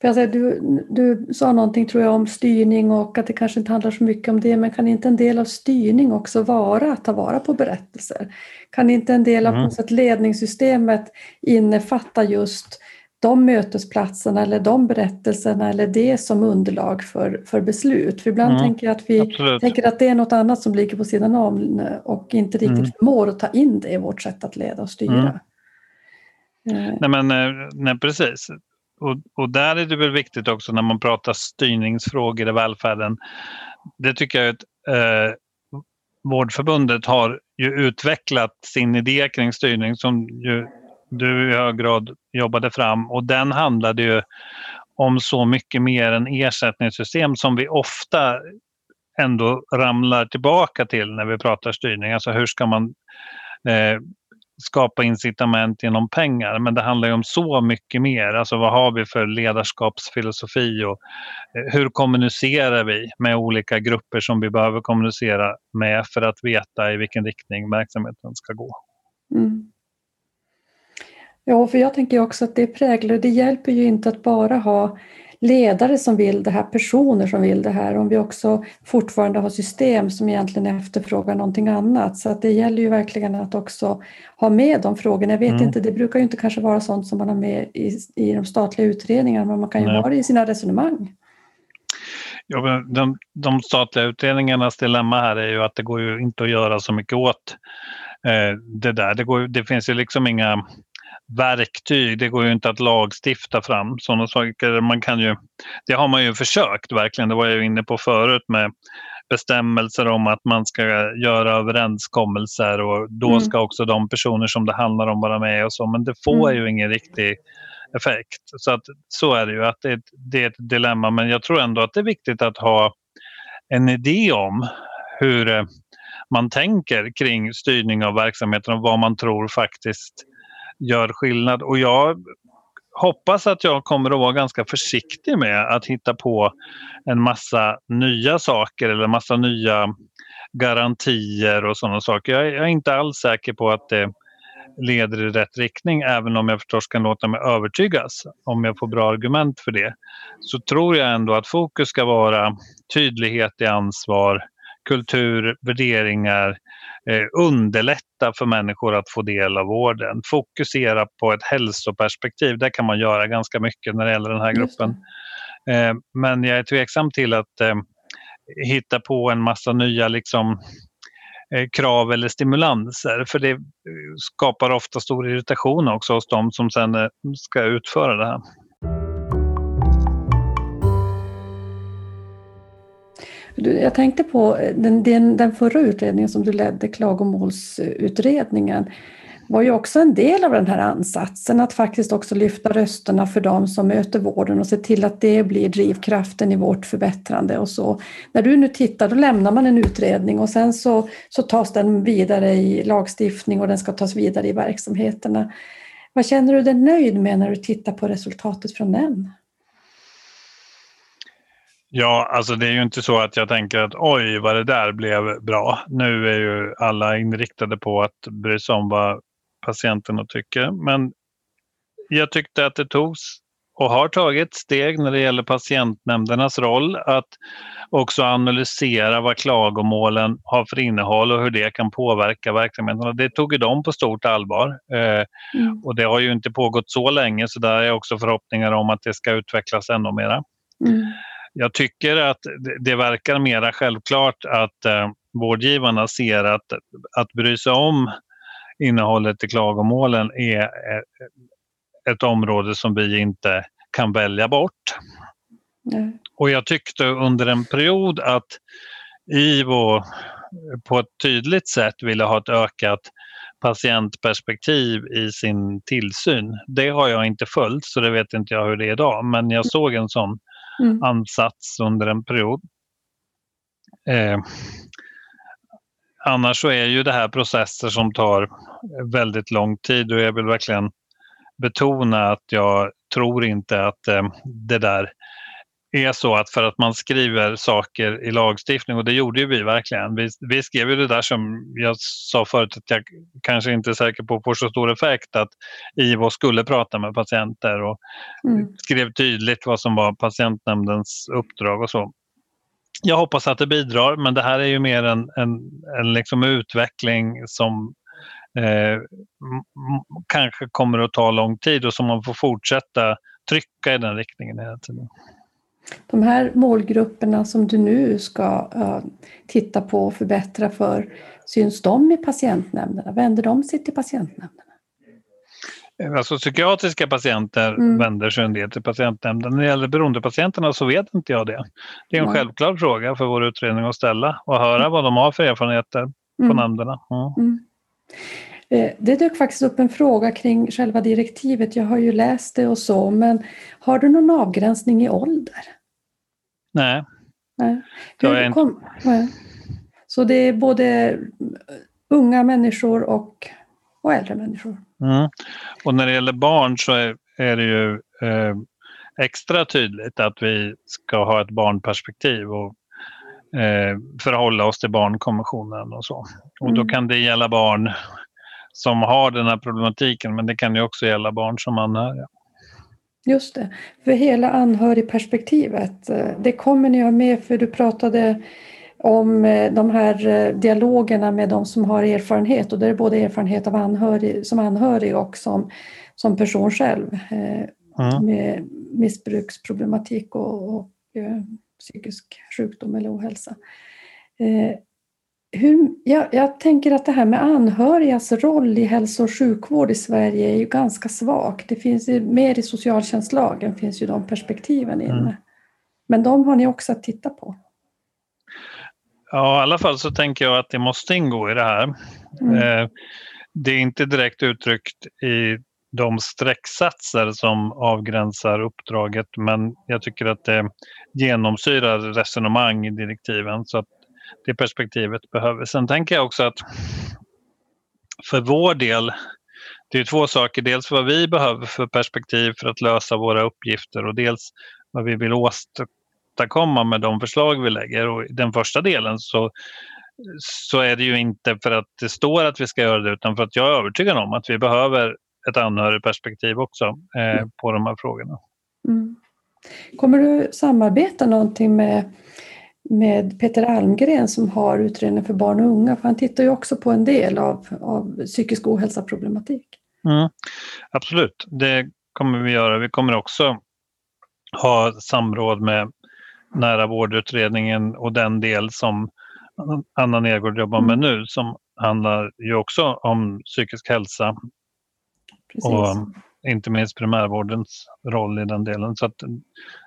För alltså, du, du sa någonting tror jag om styrning och att det kanske inte handlar så mycket om det, men kan inte en del av styrning också vara att ta vara på berättelser? Kan inte en del av mm. ledningssystemet innefatta just de mötesplatserna eller de berättelserna eller det som underlag för, för beslut. För ibland mm, tänker jag att vi absolut. tänker att det är något annat som ligger på sidan om och inte riktigt mm. förmår att ta in det i vårt sätt att leda och styra. Mm. Eh. Nej, men, eh, nej, precis. Och, och där är det väl viktigt också när man pratar styrningsfrågor i välfärden. Det tycker jag att eh, Vårdförbundet har ju utvecklat sin idé kring styrning som ju du i hög grad jobbade fram och den handlade ju om så mycket mer än ersättningssystem som vi ofta ändå ramlar tillbaka till när vi pratar styrning. Alltså hur ska man eh, skapa incitament genom pengar. Men det handlar ju om så mycket mer. Alltså vad har vi för ledarskapsfilosofi och eh, hur kommunicerar vi med olika grupper som vi behöver kommunicera med för att veta i vilken riktning verksamheten ska gå. Mm. Ja, för jag tänker också att det präglar, det hjälper ju inte att bara ha ledare som vill det här, personer som vill det här, om vi också fortfarande har system som egentligen efterfrågar någonting annat. Så att det gäller ju verkligen att också ha med de frågorna. Jag vet mm. inte, det brukar ju inte kanske vara sånt som man har med i, i de statliga utredningarna, men man kan ju Nej. ha det i sina resonemang. Ja, de, de statliga utredningarnas dilemma här är ju att det går ju inte att göra så mycket åt eh, det där. Det, går, det finns ju liksom inga verktyg. Det går ju inte att lagstifta fram sådana saker. Man kan ju, det har man ju försökt verkligen. Det var jag inne på förut med bestämmelser om att man ska göra överenskommelser och då mm. ska också de personer som det handlar om vara med och så. Men det får mm. ju ingen riktig effekt. Så, att, så är det ju, att det, det är ett dilemma. Men jag tror ändå att det är viktigt att ha en idé om hur eh, man tänker kring styrning av verksamheten och vad man tror faktiskt gör skillnad. Och jag hoppas att jag kommer att vara ganska försiktig med att hitta på en massa nya saker eller en massa nya garantier och sådana saker. Jag är inte alls säker på att det leder i rätt riktning även om jag förstås kan låta mig övertygas om jag får bra argument för det. Så tror jag ändå att fokus ska vara tydlighet i ansvar, kultur, värderingar, eh, underlätta för människor att få del av vården. Fokusera på ett hälsoperspektiv, det kan man göra ganska mycket när det gäller den här gruppen. Eh, men jag är tveksam till att eh, hitta på en massa nya liksom, eh, krav eller stimulanser för det skapar ofta stor irritation också hos de som sen eh, ska utföra det här. Jag tänkte på eh, den, den, den förra utredningen som du ledde, klagomålsutredningen, var ju också en del av den här ansatsen att faktiskt också lyfta rösterna för de som möter vården och se till att det blir drivkraften i vårt förbättrande och så. När du nu tittar, då lämnar man en utredning och sen så, så tas den vidare i lagstiftning och den ska tas vidare i verksamheterna. Vad känner du dig nöjd med när du tittar på resultatet från den? Ja, alltså det är ju inte så att jag tänker att oj vad det där blev bra. Nu är ju alla inriktade på att bry sig om vad patienterna tycker. Men jag tyckte att det togs och har tagit steg när det gäller patientnämndernas roll att också analysera vad klagomålen har för innehåll och hur det kan påverka verksamheten. Det tog ju de på stort allvar. Eh, mm. Och det har ju inte pågått så länge så där är också förhoppningar om att det ska utvecklas ännu mera. Mm jag tycker att det verkar mera självklart att eh, vårdgivarna ser att, att bry sig om innehållet i klagomålen är eh, ett område som vi inte kan välja bort. Mm. Och jag tyckte under en period att IVO på ett tydligt sätt ville ha ett ökat patientperspektiv i sin tillsyn. Det har jag inte följt så det vet inte jag hur det är idag men jag såg en sån mm. ansats under en period. Eh, annars så är ju det här processer som tar väldigt lång tid och jag vill verkligen betona att jag tror inte att eh, det där är så att för att man skriver saker i lagstiftning, och det gjorde ju vi verkligen. Vi, vi skrev ju det där som jag sa förut att jag kanske inte är säker på får så stor effekt, att IVO skulle prata med patienter och mm. skrev tydligt vad som var patientnämndens uppdrag och så. Jag hoppas att det bidrar, men det här är ju mer en, en, en liksom utveckling som eh, kanske kommer att ta lång tid och som man får fortsätta trycka i den riktningen hela tiden. De här målgrupperna som du nu ska uh, titta på och förbättra för, syns de i patientnämnderna? Vänder de sig till patientnämnderna? Alltså psykiatriska patienter mm. vänder sig en del till patientnämnden. När det gäller beroendepatienterna så vet inte jag det. Det är en Nej. självklar fråga för vår utredning att ställa och höra mm. vad de har för erfarenheter på mm. nämnderna. Mm. Eh, det dök faktiskt upp en fråga kring själva direktivet. Jag har ju läst det och så, men har du någon avgränsning i ålder? Nej. Nej. Hur kom, nej. Så det är både unga människor och, och äldre människor? Mm. Och när det gäller barn så är, är det ju eh, extra tydligt att vi ska ha ett barnperspektiv och eh, förhålla oss till barnkonventionen och så. Och då mm. kan det gälla barn som har den här problematiken men det kan ju också gälla barn som anhöriga. Just det, för hela anhörigperspektivet, eh, det kommer ni ha med för du pratade om eh, de här eh, dialogerna med de som har erfarenhet och det är både erfarenhet av anhörig, som anhörig och som, som person själv mm. med missbruksproblematik och, och psykisk sjukdom eller ohälsa. Hur, jag, jag, tänker att det här med anhörigas roll i hälso och sjukvård i Sverige är ju ganska svagt. Det finns ju, mer i socialtjänstlagen finns ju de perspektiven inne. Mm. Men de har ni också att titta på. Ja, i alla fall så tänker jag att det måste ingå i det här. Mm. Eh, det är inte direkt uttryckt i de strecksatser som avgränsar uppdraget men jag tycker att det genomsyrar resonemang i direktiven så att det perspektivet behöver. Sen tänker jag också att för vår del, det är två saker. Dels vad vi behöver för perspektiv för att lösa våra uppgifter och dels vad vi vill åstadkomma med de förslag vi lägger. Och I den första delen så, så är det ju inte för att det står att vi ska göra det utan för att jag är övertygad om att vi behöver ett anhörigperspektiv också eh, mm. på de här frågorna. Mm. Kommer du samarbeta någonting med med Peter Almgren som har utredningen för barn och unga, för han tittar ju också på en del av, av psykisk ohälsa-problematik. Mm, absolut, det kommer vi göra. Vi kommer också ha samråd med nära vårdutredningen och den del som Anna Nergård jobbar med mm. nu som handlar ju också om psykisk hälsa Precis. och inte minst primärvårdens roll i den delen. Så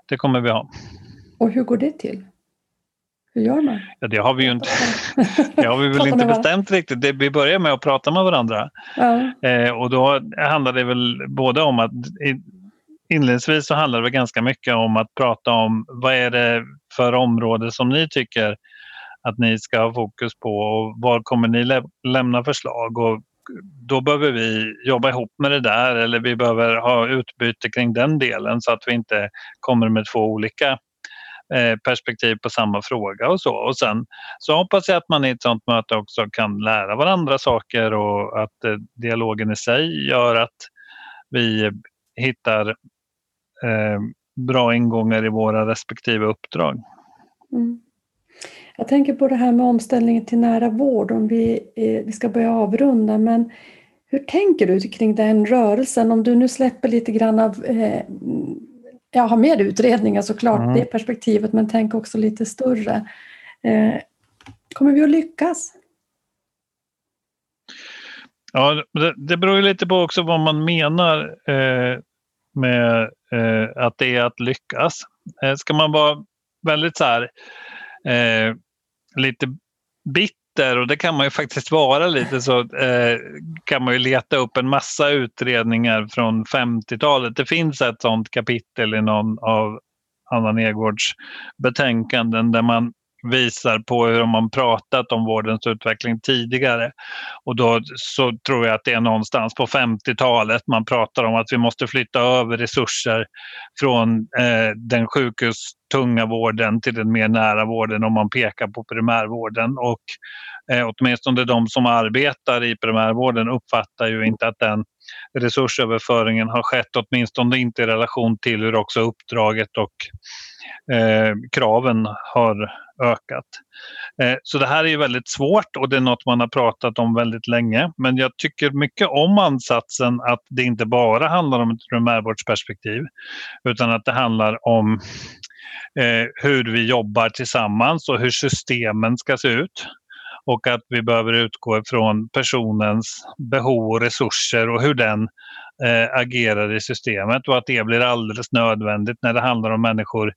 det kommer vi ha. Och hur går det till? Hur gör man? Ja, det har vi ju inte, det har vi väl inte bestämt riktigt. Det, vi börjar med att prata med varandra. Ja. Eh, och då handlar det väl både om att inledningsvis så handlar det ganska mycket om att prata om vad är det för område som ni tycker att ni ska ha fokus på och var kommer ni lä lämna förslag och då behöver vi jobba ihop med det där eller vi behöver ha utbyte kring den delen så att vi inte kommer med två olika Eh, perspektiv på samma fråga och så. Och sen så hoppas jag att man i ett sånt möte också kan lära varandra saker och att eh, dialogen i sig gör att vi hittar eh, bra ingångar i våra respektive uppdrag. Mm. Jag tänker på det här med omställningen till nära vård, om vi, eh, vi ska börja avrunda, men hur tänker du kring den rörelsen? Om du nu släpper lite grann av eh, jag har med utredningar såklart, mm. det perspektivet, men tänk också lite större. Eh, kommer vi att lyckas? Ja, det, det beror ju lite på också vad man menar eh, med eh, att det är att lyckas. Eh, ska man vara väldigt så här, eh, lite bit Twitter, och det kan man ju faktiskt vara lite så, eh, kan man ju leta upp en massa utredningar från 50-talet. Det finns ett sådant kapitel i någon av Anna Nergårds betänkanden där man visar på hur man pratat om vårdens utveckling tidigare. Och då så tror jag att det är någonstans på 50-talet man pratar om att vi måste flytta över resurser från eh, den sjukhustunga vården till den mer nära vården om man pekar på primärvården. Och eh, åtminstone de som arbetar i primärvården uppfattar ju inte att den resursöverföringen har skett, åtminstone inte i relation till hur också uppdraget och eh, kraven har ökat. Eh, så det här är väldigt svårt och det är något man har pratat om väldigt länge. Men jag tycker mycket om ansatsen att det inte bara handlar om ett primärvårdsperspektiv utan att det handlar om eh, hur vi jobbar tillsammans och hur systemen ska se ut och att vi behöver utgå ifrån personens behov och resurser och hur den eh, agerar i systemet och att det blir alldeles nödvändigt när det handlar om människor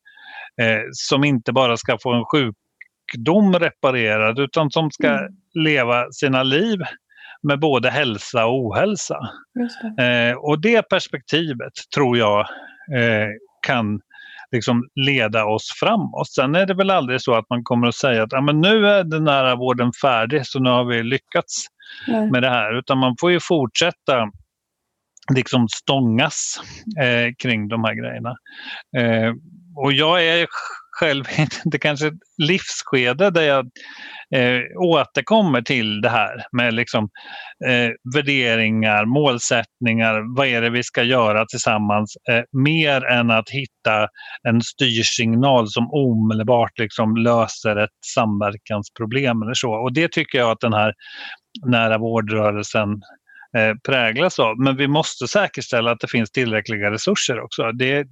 eh, som inte bara ska få en sjukdom reparerad utan som ska mm. leva sina liv med både hälsa och ohälsa. Det. Eh, och det perspektivet tror jag eh, kan liksom leda oss framåt. Sen är det väl aldrig så att man kommer att säga att ja, men nu är den nära vården färdig så nu har vi lyckats Nej. med det här. Utan man får ju fortsätta liksom stångas eh, kring de här grejerna. Eh, och jag är själv det kanske ett livsskede där jag eh, återkommer till det här med liksom, eh, värderingar, målsättningar, vad är det vi ska göra tillsammans, eh, mer än att hitta en styrsignal som omedelbart liksom löser ett samverkansproblem eller så. Och det tycker jag att den här nära vårdrörelsen Eh, präglas av. Men vi måste säkerställa att det finns tillräckliga resurser också. Det, mm.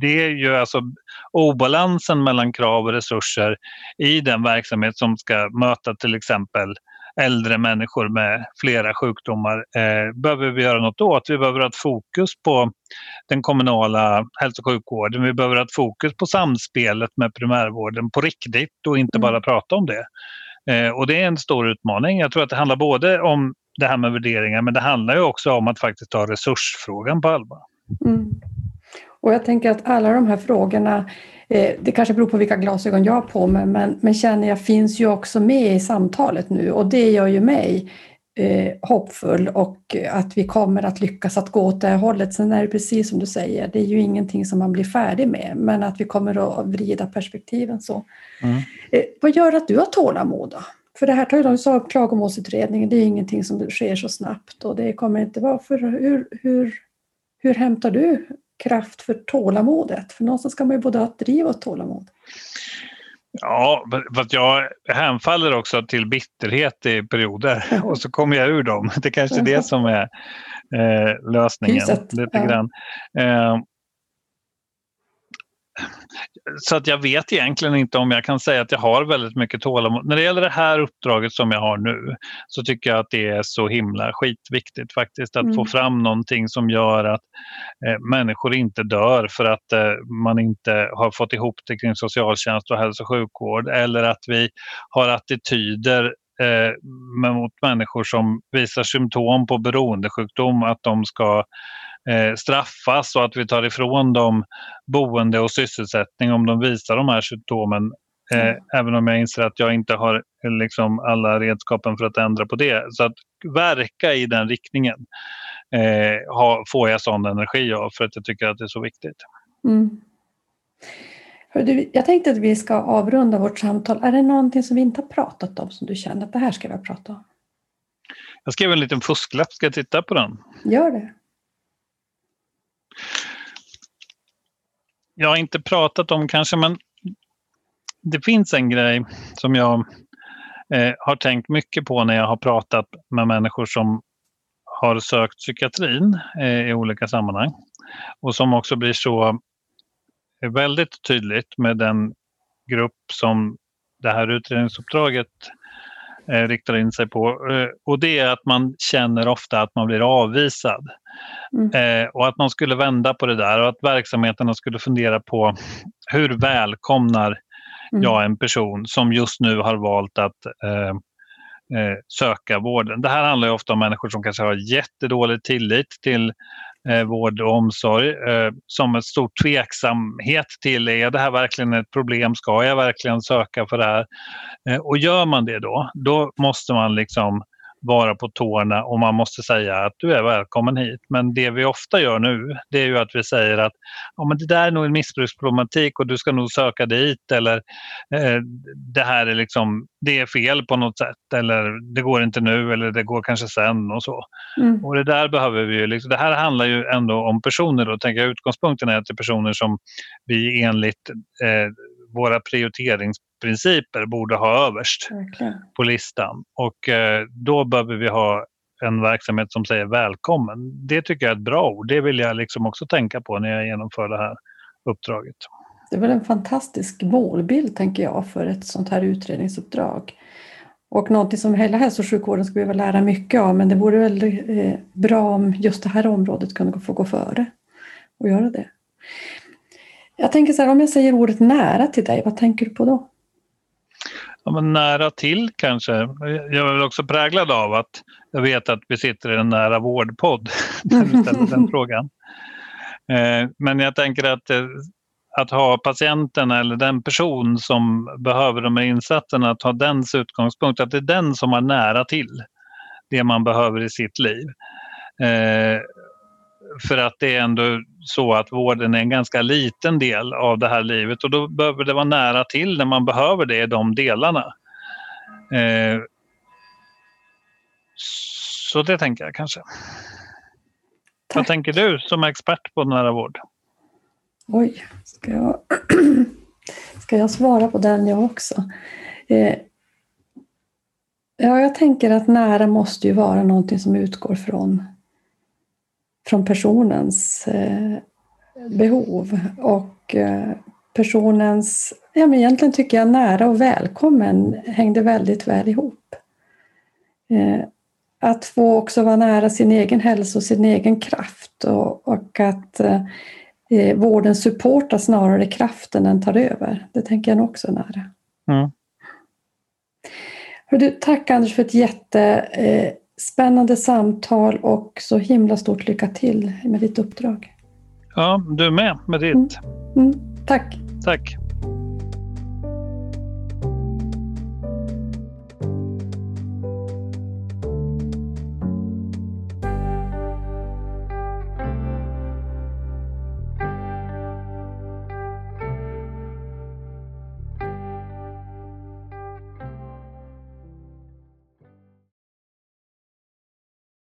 det är ju alltså obalansen mellan krav och resurser i den verksamhet som ska möta till exempel äldre människor med flera sjukdomar eh, behöver vi göra något åt. Vi behöver ha ett fokus på den kommunala hälso och sjukvården. Vi behöver ha ett fokus på samspelet med primärvården på riktigt och inte mm. bara prata om det. Eh, och det är en stor utmaning. Jag tror att det handlar både om det här med värderingar men det handlar ju också om att faktiskt ta resursfrågan på allvar. Mm. Och jag tänker att alla de här frågorna, eh, det kanske beror på vilka glasögon jag har på mig, men, men känner jag finns ju också med i samtalet nu och det gör ju mig eh, hoppfull och att vi kommer att lyckas att gå åt det här hållet. Sen är det precis som du säger, det är ju ingenting som man blir färdig med, men att vi kommer att vrida perspektiven så. Mm. Eh, vad gör att du har tålamod då? För det här tar ju de sa klagomålsutredningen, det är ingenting som sker så snabbt och det kommer inte vara för hur, hur, hur hämtar du kraft för tålamodet? För någonstans ska man ju både ha ett driv och ett tålamod. Ja, för att jag hänfaller också till bitterhet i perioder och så kommer jag ur dem. Det är kanske är det som är eh, lösningen. Lite grann. Eh, så att jag vet egentligen inte om jag kan säga att jag har väldigt mycket tålamod. När det gäller det här uppdraget som jag har nu så tycker jag att det är så himla skitviktigt faktiskt att mm. få fram någonting som gör att eh, människor inte dör för att eh, man inte har fått ihop det kring socialtjänst och hälso och sjukvård eller att vi har attityder eh, mot människor som visar symptom på beroendesjukdom att de ska eh, straffas och att vi tar ifrån dem boende och sysselsättning om de visar de här symptomen. Eh, mm. Även om jag inser att jag inte har liksom, alla redskapen för att ändra på det. Så att verka i den riktningen eh, ha, får jag sån energi av för att jag tycker att det är så viktigt. Mm. Jag tänkte att vi ska avrunda vårt samtal. Är det någonting som vi inte har pratat om som du känner att det här ska vi prata om? Jag skrev en liten fusklapp, ska jag titta på den? Gör det. Jag har inte pratat om kanske, men det finns en grej som jag eh, har tänkt mycket på när jag har pratat med människor som har sökt psykiatrin eh, i olika sammanhang. Och som också blir så eh, väldigt tydligt med den grupp som det här utredningsuppdraget eh, riktar in sig på. Eh, och det är att man känner ofta att man blir avvisad. Mm. Eh, och att man skulle vända på det där och att verksamheterna skulle fundera på hur välkomnar mm. jag en person som just nu har valt att eh, söka vården. Det här handlar ofta om människor som kanske har jättedålig tillit till eh, vård och omsorg eh, som en stor tveksamhet till är det här verkligen ett problem? Ska jag verkligen söka för det här? Eh, och gör man det då, då måste man liksom vara på tårna och man måste säga att du är välkommen hit. Men det vi ofta gör nu, det är ju att vi säger att ja, men det där är nog en missbruksproblematik och du ska nog söka dit eller eh, det här är liksom, det är fel på något sätt eller det går inte nu eller det går kanske sen och så. Mm. Och det där behöver vi ju, liksom, det här handlar ju ändå om personer då, tänker jag utgångspunkten är att det är personer som vi enligt eh, våra prioriteringsprinciper borde ha överst okay. på listan. Och eh, då behöver vi ha en verksamhet som säger välkommen. Det tycker jag är ett bra ord. Det vill jag liksom också tänka på när jag genomför det här uppdraget. Det är väl en fantastisk målbild, tänker jag, för ett sånt här utredningsuppdrag. Och någonting som hela hälso och sjukvården ska behöva lära mycket av, men det vore väl eh, bra om just det här området kunde få gå före och göra det. Jag tänker så här, om jag säger ordet nära till dig, vad tänker du på då? Ja, nära till kanske. Jag är väl också präglad av att jag vet att vi sitter i en nära vårdpodd när du ställer den frågan. Eh, men jag tänker att, eh, att ha patienten eller den person som behöver de här insatserna, att ha dens utgångspunkt, att det är den som har nära till det man behöver i sitt liv. Eh, för att det är ändå så att vården är en ganska liten del av det här livet och då behöver det vara nära till när man behöver det i de delarna. Eh, så det tänker jag kanske. Tack. Vad tänker du som expert på nära vård? Oj, ska jag, ska jag svara på den jag också? Eh, ja, jag tänker att nära måste ju vara någonting som utgår från från personens eh, behov och eh, personens, ja men egentligen tycker jag nära och välkommen hängde väldigt väl ihop. Eh, att få också vara nära sin egen hälsa och sin egen kraft och, och att eh, vården supportar snarare kraften än tar över. Det tänker jag nog också nära. Mm. Du, tack Anders för ett jätte spännande samtal och så himla stort lycka till med ditt uppdrag. Ja, du med med ditt. Mm. Mm. Tack. Tack.